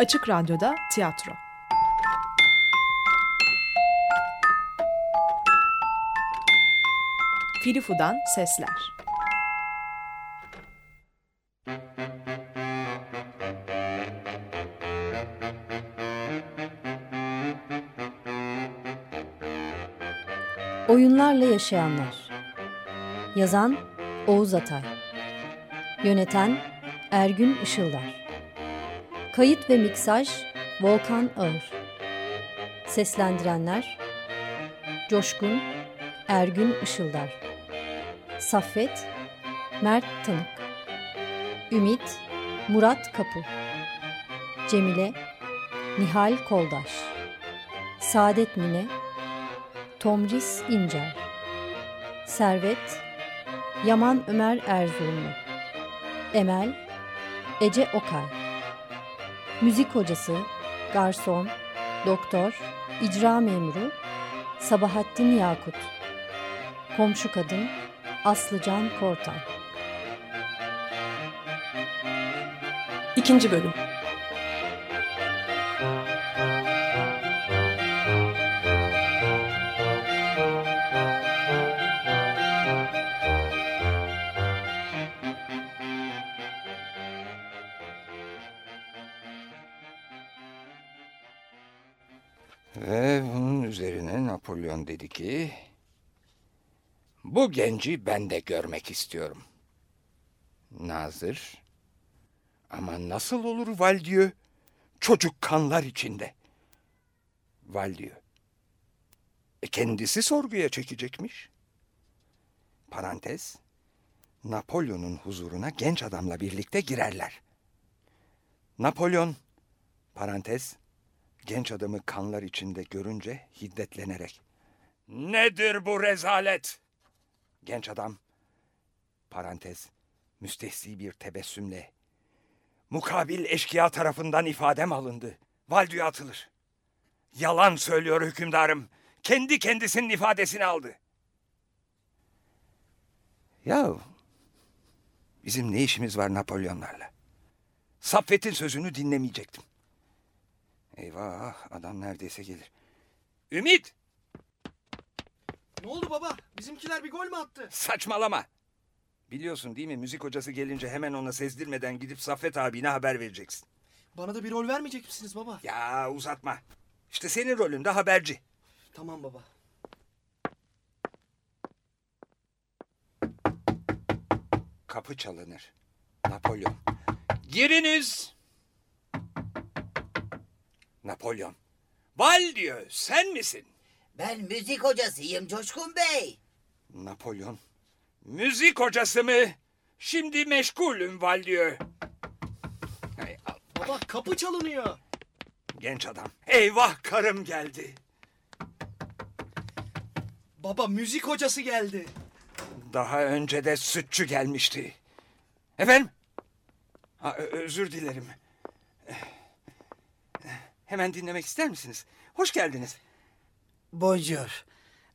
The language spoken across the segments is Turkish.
Açık Radyo'da tiyatro. Filifu'dan sesler. Oyunlarla Yaşayanlar Yazan Oğuz Atay Yöneten Ergün Işıldar Kayıt ve miksaj Volkan Ağır. Seslendirenler Coşkun Ergün Işıldar. Saffet Mert Tanık. Ümit Murat Kapı. Cemile Nihal Koldaş. Saadet Mine Tomris İncer. Servet Yaman Ömer Erzurumlu. Emel Ece Okay Müzik hocası Garson Doktor İcra memuru Sabahattin Yakut Komşu kadın Aslıcan Kortan İkinci bölüm. Napolyon dedi ki... Bu genci ben de görmek istiyorum. Nazır. Ama nasıl olur Valdieu? Çocuk kanlar içinde. Valdieu. E kendisi sorguya çekecekmiş. Parantez. Napolyon'un huzuruna genç adamla birlikte girerler. Napolyon, parantez, genç adamı kanlar içinde görünce hiddetlenerek. Nedir bu rezalet? Genç adam, parantez, müstehsi bir tebessümle. Mukabil eşkıya tarafından ifadem alındı. Valdüye atılır. Yalan söylüyor hükümdarım. Kendi kendisinin ifadesini aldı. Ya bizim ne işimiz var Napolyonlarla? Saffet'in sözünü dinlemeyecektim. Eyvah adam neredeyse gelir. Ümit Ne oldu baba? Bizimkiler bir gol mü attı? saçmalama. Biliyorsun değil mi müzik hocası gelince hemen ona sezdirmeden gidip Saffet abine haber vereceksin. Bana da bir rol vermeyecek misiniz baba? Ya uzatma. İşte senin rolün de haberci. Tamam baba. Kapı çalınır. Napolyon. Giriniz. Napolyon. Val diyor sen misin? Ben müzik hocasıyım Coşkun Bey. Napolyon. Müzik hocası mı? Şimdi meşgulüm Val diyor. Hay Allah, Baba kapı çalınıyor. genç adam. Eyvah karım geldi. Baba müzik hocası geldi. Daha önce de sütçü gelmişti. Efendim? Ha, özür dilerim. Hemen dinlemek ister misiniz? Hoş geldiniz. Bonjour.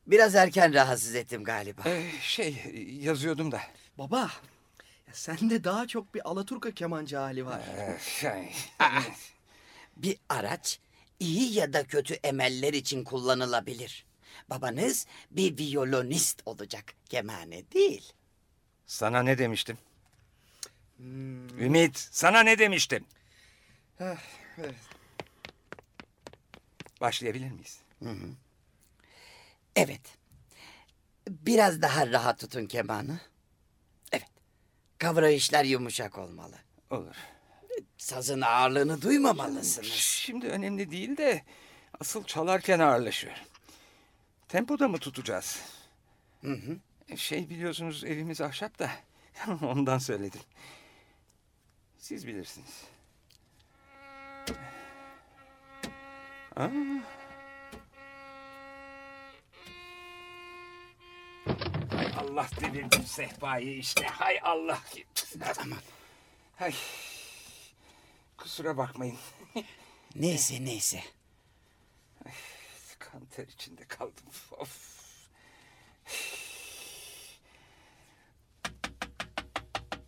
Biraz erken rahatsız ettim galiba. Ee, şey yazıyordum da. Baba ya sende daha çok bir Alaturka kemancı hali var. Ee, şey, Bir araç iyi ya da kötü emeller için kullanılabilir. Babanız bir viyolonist olacak, kemane değil. sana ne demiştim? Ümit, sana ne demiştim? Heh, evet. Başlayabilir miyiz? Evet. Biraz daha rahat tutun kemanı. Evet. Kavrayışlar yumuşak olmalı. Olur. Sazın ağırlığını duymamalısınız. Şimdi önemli değil de asıl çalarken ağırlaşıyor. Tempoda mı tutacağız? Hı hı. Şey biliyorsunuz evimiz ahşap da ondan söyledim. Siz bilirsiniz. Aa. Hay Allah devirdim sehpayı işte. Hay Allah. Aman. Hay. Kusura bakmayın. Neyse neyse. Kan ter içinde kaldım. Of.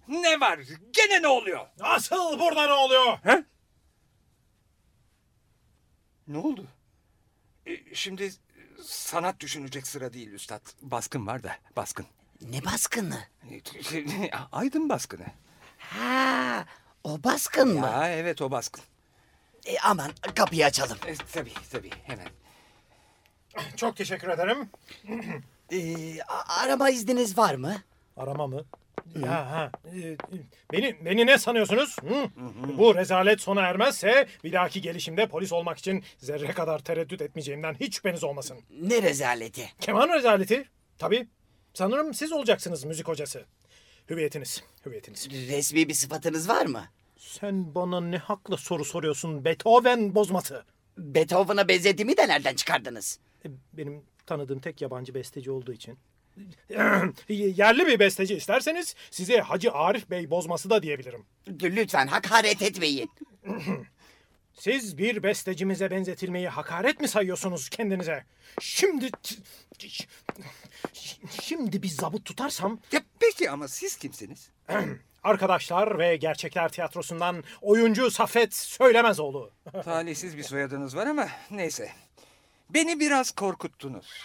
Ne var? Gene ne oluyor? Asıl burada ne oluyor? He? Ne oldu? E, Şimdi sanat düşünecek sıra değil üstad. Baskın var da baskın. Ne baskını? E, Aydın baskını. Ha, o baskın mı? Ya evet o baskın. E, aman kapıyı açalım. E, tabii tabii hemen. Çok teşekkür ederim. E, arama izniniz var mı? Arama mı? Ya ha. e, Beni beni ne sanıyorsunuz? Hı? Bu rezalet sona ermezse bir dahaki gelişimde polis olmak için zerre kadar tereddüt etmeyeceğimden hiç şüpheniz olmasın. Ne rezaleti? Keman rezaleti. Tabii. Sanırım siz olacaksınız müzik hocası. Hüviyetiniz, hüviyetiniz. Resmi bir sıfatınız var mı? Sen bana ne hakla soru soruyorsun Beethoven bozması? Beethoven'a benzediğimi de nereden çıkardınız? E, Benim tanıdığım tek yabancı besteci olduğu için. Yerli bir besteci isterseniz size Hacı Arif Bey bozması da diyebilirim. Lütfen hakaret etmeyin. Siz bir bestecimize benzetilmeyi hakaret mi sayıyorsunuz kendinize? Şimdi... Şimdi bir zabıt tutarsam Ya, peki ama siz kimsiniz? arkadaşlar ve gerçekler tiyatrosundan oyuncu Safet Söylemezoğlu. Talihsiz bir soyadınız var ama neyse. Beni biraz korkuttunuz.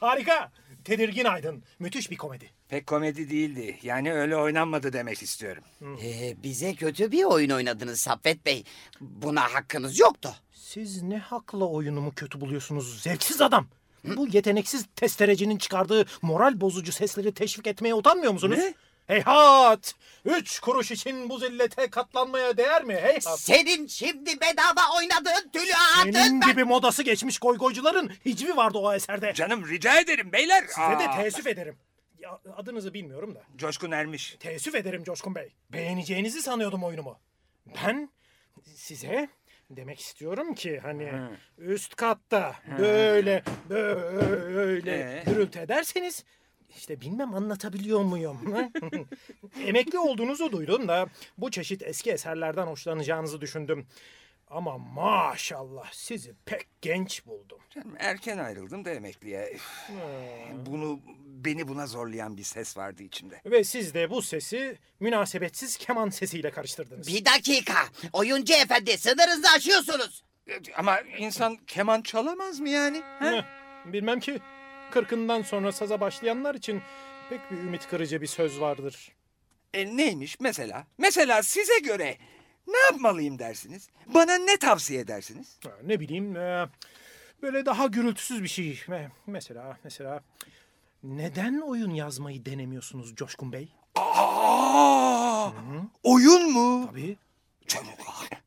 Harika. Tedirgin Aydın. Müthiş bir komedi. Pek komedi değildi. Yani öyle oynanmadı demek istiyorum. Ee, bize kötü bir oyun oynadınız Saffet Bey. Buna hakkınız yoktu. Siz ne hakla oyunumu kötü buluyorsunuz zevksiz adam? Bu yeteneksiz testerecinin çıkardığı moral bozucu sesleri teşvik etmeye utanmıyor musunuz? Ne? Heyhat! Üç kuruş için bu zillete katlanmaya değer mi? Heyhat! Senin şimdi bedava oynadığın tülü ağırdın Senin ben. gibi modası geçmiş goygoycuların hicvi vardı o eserde. Canım rica ederim beyler. Size de Aa, teessüf ederim. Ya, adınızı bilmiyorum da. Coşkun Ermiş. Teessüf ederim Coşkun Bey. Beğeneceğinizi sanıyordum oyunumu. Ben size demek istiyorum ki hani üst katta böyle böyle Ee? gürültü ederseniz işte bilmem anlatabiliyor muyum? Emekli olduğunuzu duydum da bu çeşit eski eserlerden hoşlanacağınızı düşündüm. Ama maşallah sizi pek genç buldum. Canım erken ayrıldım da emekliye. Bunu beni buna zorlayan bir ses vardı içimde. Ve siz de bu sesi münasebetsiz keman sesiyle karıştırdınız. Bir dakika. Oyuncu efendi sınırınızı aşıyorsunuz. Ama insan keman çalamaz mı yani? ha? Bilmem ki. Kırkından sonra saza başlayanlar için pek bir ümit kırıcı bir söz vardır. E neymiş mesela? Mesela size göre ne yapmalıyım dersiniz? Bana ne tavsiye edersiniz? Ha, Ne bileyim e, böyle daha gürültüsüz bir şey. Me- Mesela mesela neden oyun yazmayı denemiyorsunuz Coşkun Bey? Aa, oyun mu? Tabii. Canım,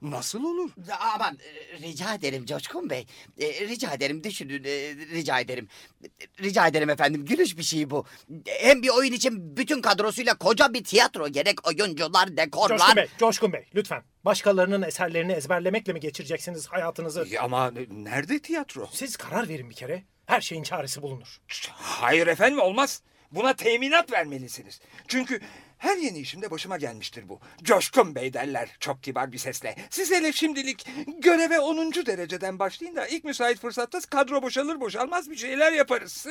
Nasıl olur? Aman e, rica ederim Coşkun Bey. E, rica ederim düşünün. e, rica ederim. Rica ederim efendim. Gülüş bir şey bu. Hem bir oyun için bütün kadrosuyla koca bir tiyatro gerek oyuncular, dekorlar. Coşkun Bey, Coşkun Bey lütfen. Başkalarının eserlerini ezberlemekle mi geçireceksiniz hayatınızı? Ya Ama nerede tiyatro? Siz karar verin bir kere. Her şeyin çaresi bulunur. Hayır efendim olmaz. Buna teminat vermelisiniz. Çünkü her yeni işimde başıma gelmiştir bu. Coşkun Bey derler çok kibar bir sesle. Siz hele şimdilik göreve 10. dereceden başlayın da ilk müsait fırsatta kadro boşalır boşalmaz bir şeyler yaparız.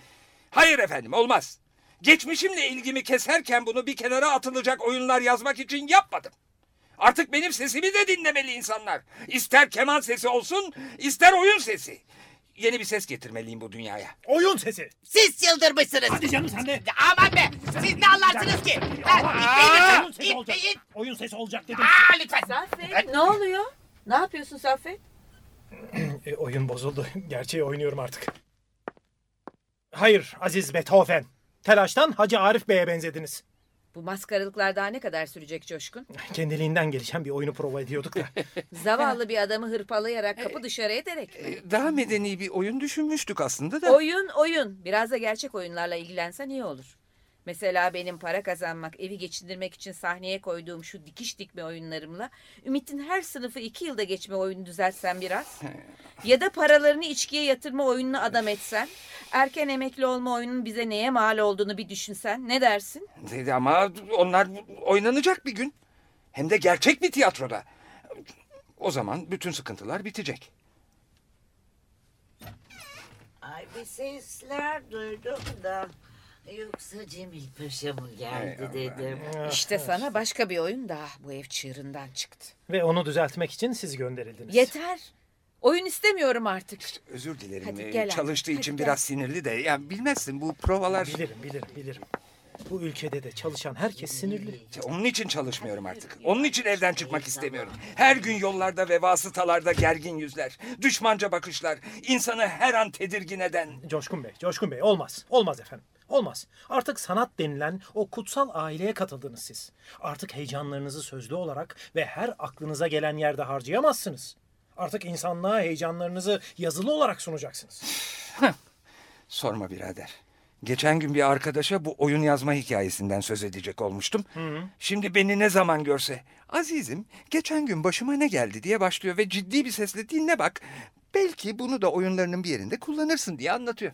Hayır efendim olmaz. Geçmişimle ilgimi keserken bunu bir kenara atılacak oyunlar yazmak için yapmadım. Artık benim sesimi de dinlemeli insanlar. İster keman sesi olsun, ister oyun sesi. Yeni bir ses getirmeliyim bu dünyaya. Oyun sesi. Siz çıldırmışsınız. Hadi canım sen de. Aman be! Siz ne anlarsınız ki? Ha, Oyun sesi olacak. İtmeyin! Oyun sesi olacak dedim. Aa, lütfen! Saffet ne oluyor? Ne yapıyorsun Saffet? E, oyun bozuldu. Gerçeği oynuyorum artık. Hayır Aziz Beethoven. Telaştan Hacı Arif Bey'e benzediniz. Bu maskaralıklar daha ne kadar sürecek Coşkun? Kendiliğinden gelişen bir oyunu prova ediyorduk da. Zavallı bir adamı hırpalayarak kapı dışarı ederek. Ee, Daha medeni bir oyun düşünmüştük aslında da. Oyun oyun. Biraz da gerçek oyunlarla ilgilensen iyi olur. Mesela benim para kazanmak, evi geçindirmek için sahneye koyduğum şu dikiş dikme oyunlarımla Ümit'in her sınıfı iki yılda geçme oyunu düzeltsen biraz. Ya da paralarını içkiye yatırma oyununu adam etsen. Erken emekli olma oyunun bize neye mal olduğunu bir düşünsen. Ne dersin? Dedi Ama onlar oynanacak bir gün. Hem de gerçek bir tiyatroda. O zaman bütün sıkıntılar bitecek. Ay bir sesler duydum da Yoksa Cemil Paşa mı geldi dedim. İşte sana başka bir oyun daha bu ev çığırından çıktı. Ve onu düzeltmek için siz gönderildiniz. Yeter. Oyun istemiyorum artık. Özür dilerim. Hadi Ee, gel abi, Çalıştığı hadi için gel. biraz sinirli de. Ya bilmezsin bu provalar... Bilirim bilirim bilirim. Bu ülkede de çalışan herkes sinirli. Onun için çalışmıyorum artık. Onun için evden çıkmak istemiyorum. Her gün yollarda ve vasıtalarda gergin yüzler, düşmanca bakışlar, insanı her an tedirgin eden. Coşkun Bey, Coşkun Bey olmaz. Olmaz efendim. Olmaz. Artık sanat denilen o kutsal aileye katıldınız siz. Artık heyecanlarınızı sözlü olarak ve her aklınıza gelen yerde harcayamazsınız. Artık insanlığa heyecanlarınızı yazılı olarak sunacaksınız. Sorma birader. Geçen gün bir arkadaşa bu oyun yazma hikayesinden söz edecek olmuştum. Şimdi beni ne zaman görse, azizim geçen gün başıma ne geldi diye başlıyor ve ciddi bir sesle dinle bak. Belki bunu da oyunlarının bir yerinde kullanırsın diye anlatıyor.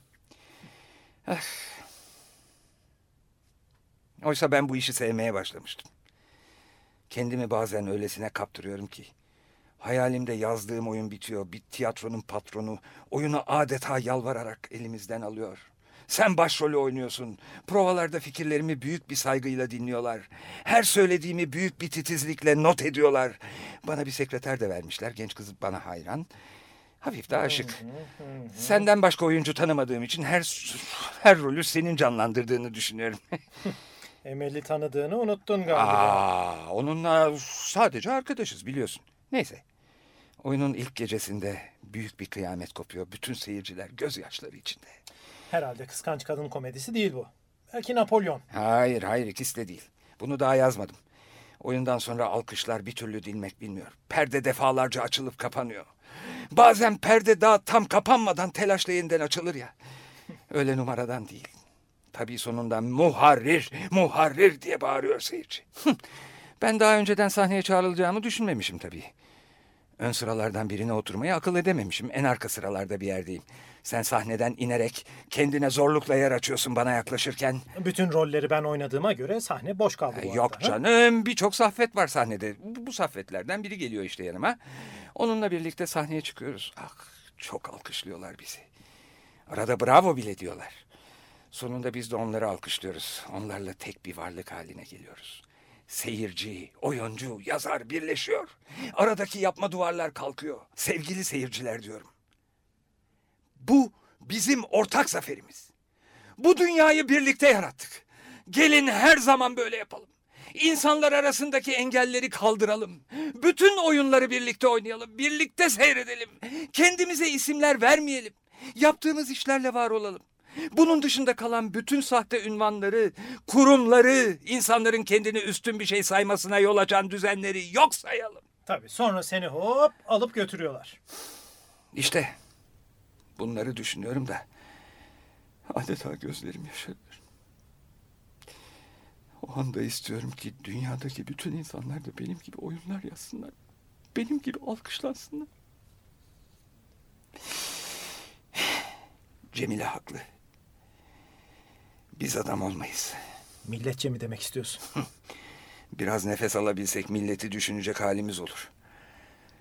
Ah. Oysa ben bu işi sevmeye başlamıştım. Kendimi bazen öylesine kaptırıyorum ki. Hayalimde yazdığım oyun bitiyor. Bir tiyatronun patronu oyunu adeta yalvararak elimizden alıyor. Sen başrolü oynuyorsun. Provalarda fikirlerimi büyük bir saygıyla dinliyorlar. Her söylediğimi büyük bir titizlikle not ediyorlar. Bana bir sekreter de vermişler. Genç kız bana hayran. Hafif de aşık. Senden başka oyuncu tanımadığım için her her rolü senin canlandırdığını düşünüyorum. Emel'i tanıdığını unuttun galiba. Aa, onunla sadece arkadaşız biliyorsun. Neyse. Oyunun ilk gecesinde büyük bir kıyamet kopuyor. Bütün seyirciler gözyaşları içinde. Herhalde kıskanç kadın komedisi değil bu. Belki Napolyon. Hayır hayır ikisi de değil. Bunu daha yazmadım. Oyundan sonra alkışlar bir türlü dinmek bilmiyor. Perde defalarca açılıp kapanıyor. Bazen perde daha tam kapanmadan telaşla yeniden açılır ya. Öyle numaradan değil. Tabii sonunda muharrir, muharrir diye bağırıyor seyirci. ben daha önceden sahneye çağrılacağımı düşünmemişim tabii. Ön sıralardan birine oturmayı akıl edememişim. En arka sıralarda bir yerdeyim. Sen sahneden inerek kendine zorlukla yer açıyorsun bana yaklaşırken. Bütün rolleri ben oynadığıma göre sahne boş kaldı bu Yok arada, canım birçok saffet var sahnede. Bu, bu saffetlerden biri geliyor işte yanıma. Onunla birlikte sahneye çıkıyoruz. Ah çok alkışlıyorlar bizi. Arada bravo bile diyorlar. Sonunda biz de onları alkışlıyoruz. Onlarla tek bir varlık haline geliyoruz. Seyirci, oyuncu, yazar birleşiyor. Aradaki yapma duvarlar kalkıyor. Sevgili seyirciler diyorum. Bu bizim ortak zaferimiz. Bu dünyayı birlikte yarattık. Gelin her zaman böyle yapalım. İnsanlar arasındaki engelleri kaldıralım. Bütün oyunları birlikte oynayalım. Birlikte seyredelim. Kendimize isimler vermeyelim. Yaptığımız işlerle var olalım. Bunun dışında kalan bütün sahte ünvanları, kurumları, insanların kendini üstün bir şey saymasına yol açan düzenleri yok sayalım. Tabii sonra seni hop alıp götürüyorlar. İşte bunları düşünüyorum da adeta gözlerim yaşarıyor. O anda istiyorum ki dünyadaki bütün insanlar da benim gibi oyunlar yazsınlar. Benim gibi alkışlansınlar. Cemile haklı. Biz adam olmayız. Milletçe mi demek istiyorsun? Biraz nefes alabilsek milleti düşünecek halimiz olur.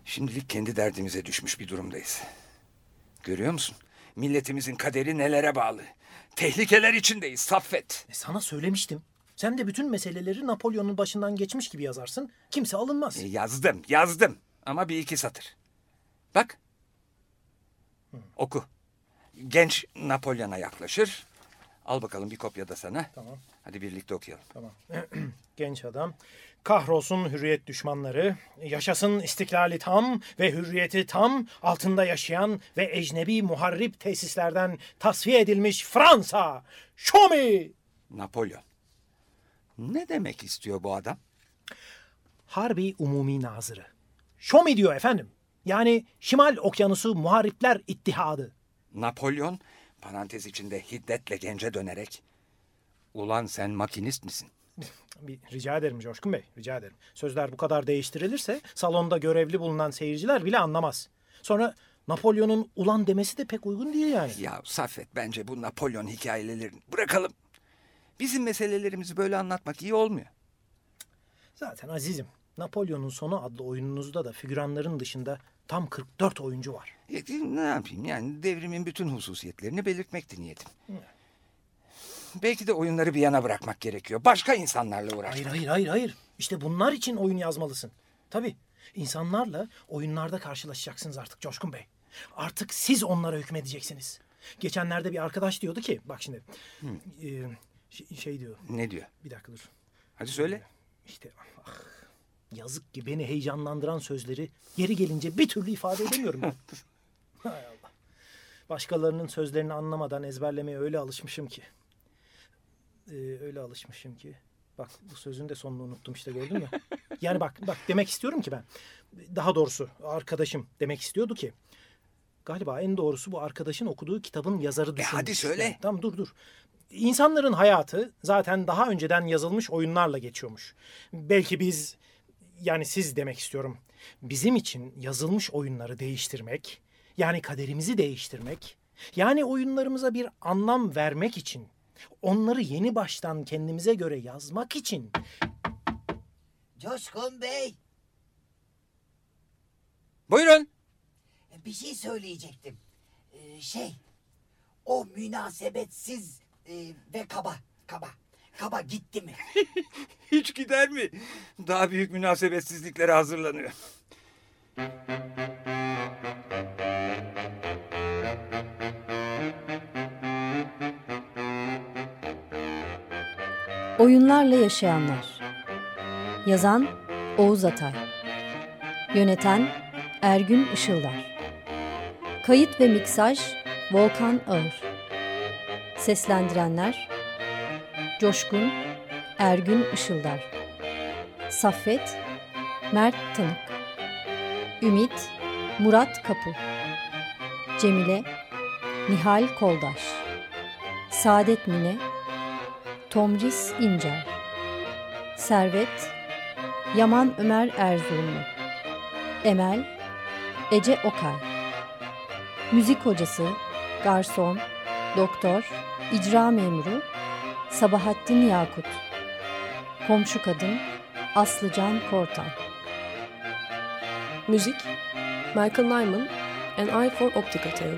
Şimdilik kendi derdimize düşmüş bir durumdayız. Görüyor musun? Milletimizin kaderi nelere bağlı. Tehlikeler içindeyiz Saffet. E sana söylemiştim. Sen de bütün meseleleri Napolyon'un başından geçmiş gibi yazarsın. Kimse alınmaz. E, yazdım, yazdım. Ama bir iki satır. Bak. Oku. Genç Napolyon'a yaklaşır. Al bakalım bir kopya da sana. Tamam. Hadi birlikte okuyalım. Tamam. Genç adam. Kahrolsun hürriyet düşmanları, yaşasın istiklali tam ve hürriyeti tam altında yaşayan ve ecnebi muharrip tesislerden tasfiye edilmiş Fransa. Me! Napolyon. Ne demek istiyor bu adam? Harbi Umumi Nazırı. Me diyor efendim. Yani Şimal Okyanusu Muharripler İttihadı. Napolyon parantez içinde hiddetle gence dönerek Ulan sen makinist misin? Bir, rica ederim Coşkun Bey, rica ederim. Sözler bu kadar değiştirilirse salonda görevli bulunan seyirciler bile anlamaz. Sonra Napolyon'un ulan demesi de pek uygun değil yani. Ya Saffet bence bu Napolyon hikayelerini bırakalım. Bizim meselelerimizi böyle anlatmak iyi olmuyor. Zaten azizim, Napolyon'un Sonu adlı oyununuzda da figüranların dışında tam 44 oyuncu var. E, ne yapayım yani devrimin bütün hususiyetlerini belirtmekti niyetim. Belki de oyunları bir yana bırakmak gerekiyor. Başka insanlarla uğraşmak. Hayır hayır hayır hayır. İşte bunlar için oyun yazmalısın. Tabii. İnsanlarla oyunlarda karşılaşacaksınız artık Coşkun Bey. Artık siz onlara hükmedeceksiniz. Geçenlerde bir arkadaş diyordu ki bak şimdi e, şey, şey diyor Ne diyor? bir dakika dur. Hadi söyle. İşte ah, yazık ki beni heyecanlandıran sözleri yeri gelince bir türlü ifade edemiyorum. Hay Allah. Başkalarının sözlerini anlamadan ezberlemeye öyle alışmışım ki. Ee, öyle alışmışım ki. Bak bu sözün de sonunu unuttum işte gördün mü? Yani bak bak demek istiyorum ki ben. Daha doğrusu arkadaşım demek istiyordu ki. Galiba en doğrusu bu arkadaşın okuduğu kitabın yazarı düşünmüş. hadi söyle. Yani tamam dur dur. İnsanların hayatı zaten daha önceden yazılmış oyunlarla geçiyormuş. Belki biz yani siz demek istiyorum. Bizim için yazılmış oyunları değiştirmek, yani kaderimizi değiştirmek, yani oyunlarımıza bir anlam vermek için, onları yeni baştan kendimize göre yazmak için Coşkun Bey Buyurun. bir şey söyleyecektim. Ee, şey o münasebetsiz e, ve kaba kaba kaba gitti mi? Hiç gider mi? Daha büyük münasebetsizliklere hazırlanıyor. Oyunlarla Yaşayanlar Yazan Oğuz Atay Yöneten Ergün Işıldar Kayıt ve miksaj Volkan Ağır Seslendirenler Coşkun Ergün Işıldar. Saffet Mert Tanık. Ümit Murat Kapı. Cemile Nihal Koldaş. Saadet Mine Tomris İncer. Servet Yaman Ömer Erzurumlu. Emel Ece Okay Müzik hocası Garson Doktor İcra memuru Sabahattin Yakut. Komşu kadın Aslıcan Kortan Müzik Michael Nyman An Eye for Optical Theory